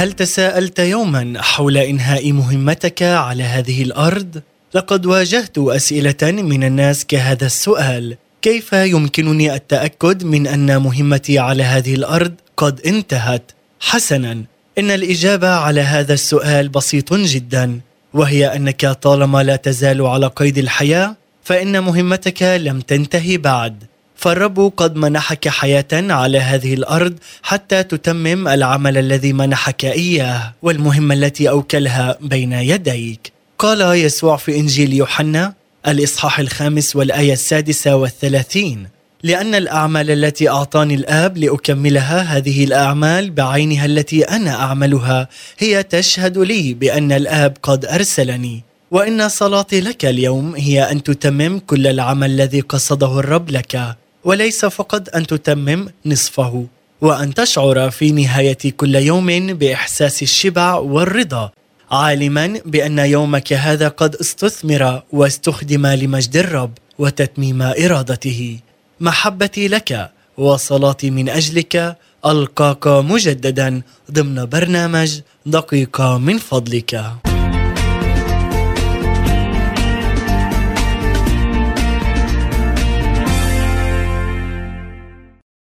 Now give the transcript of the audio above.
هل تساءلت يوما حول إنهاء مهمتك على هذه الأرض؟ لقد واجهت أسئلة من الناس كهذا السؤال. كيف يمكنني التأكد من أن مهمتي على هذه الأرض قد انتهت؟ حسنا. إن الإجابة على هذا السؤال بسيط جدا وهي أنك طالما لا تزال على قيد الحياة فإن مهمتك لم تنتهي بعد. فالرب قد منحك حياة على هذه الأرض حتى تتمم العمل الذي منحك إياه والمهمه التي أوكلها بين يديك. قال يسوع في إنجيل يوحنا الإصحاح الخامس والآية السادسة والثلاثين لأن الأعمال التي أعطاني الآب لأكملها هذه الأعمال بعينها التي أنا أعملها هي تشهد لي بأن الآب قد أرسلني. وإن صلاتي لك اليوم هي أن تتمم كل العمل الذي قصده الرب لك. وليس فقط أن تتمم نصفه وأن تشعر في نهاية كل يوم بإحساس الشبع والرضا عالما بأن يومك هذا قد استثمر واستخدم لمجد الرب وتتميم إرادته. محبتي لك وصلاتي من أجلك ألقاك مجددا ضمن برنامج دقيقة من فضلك.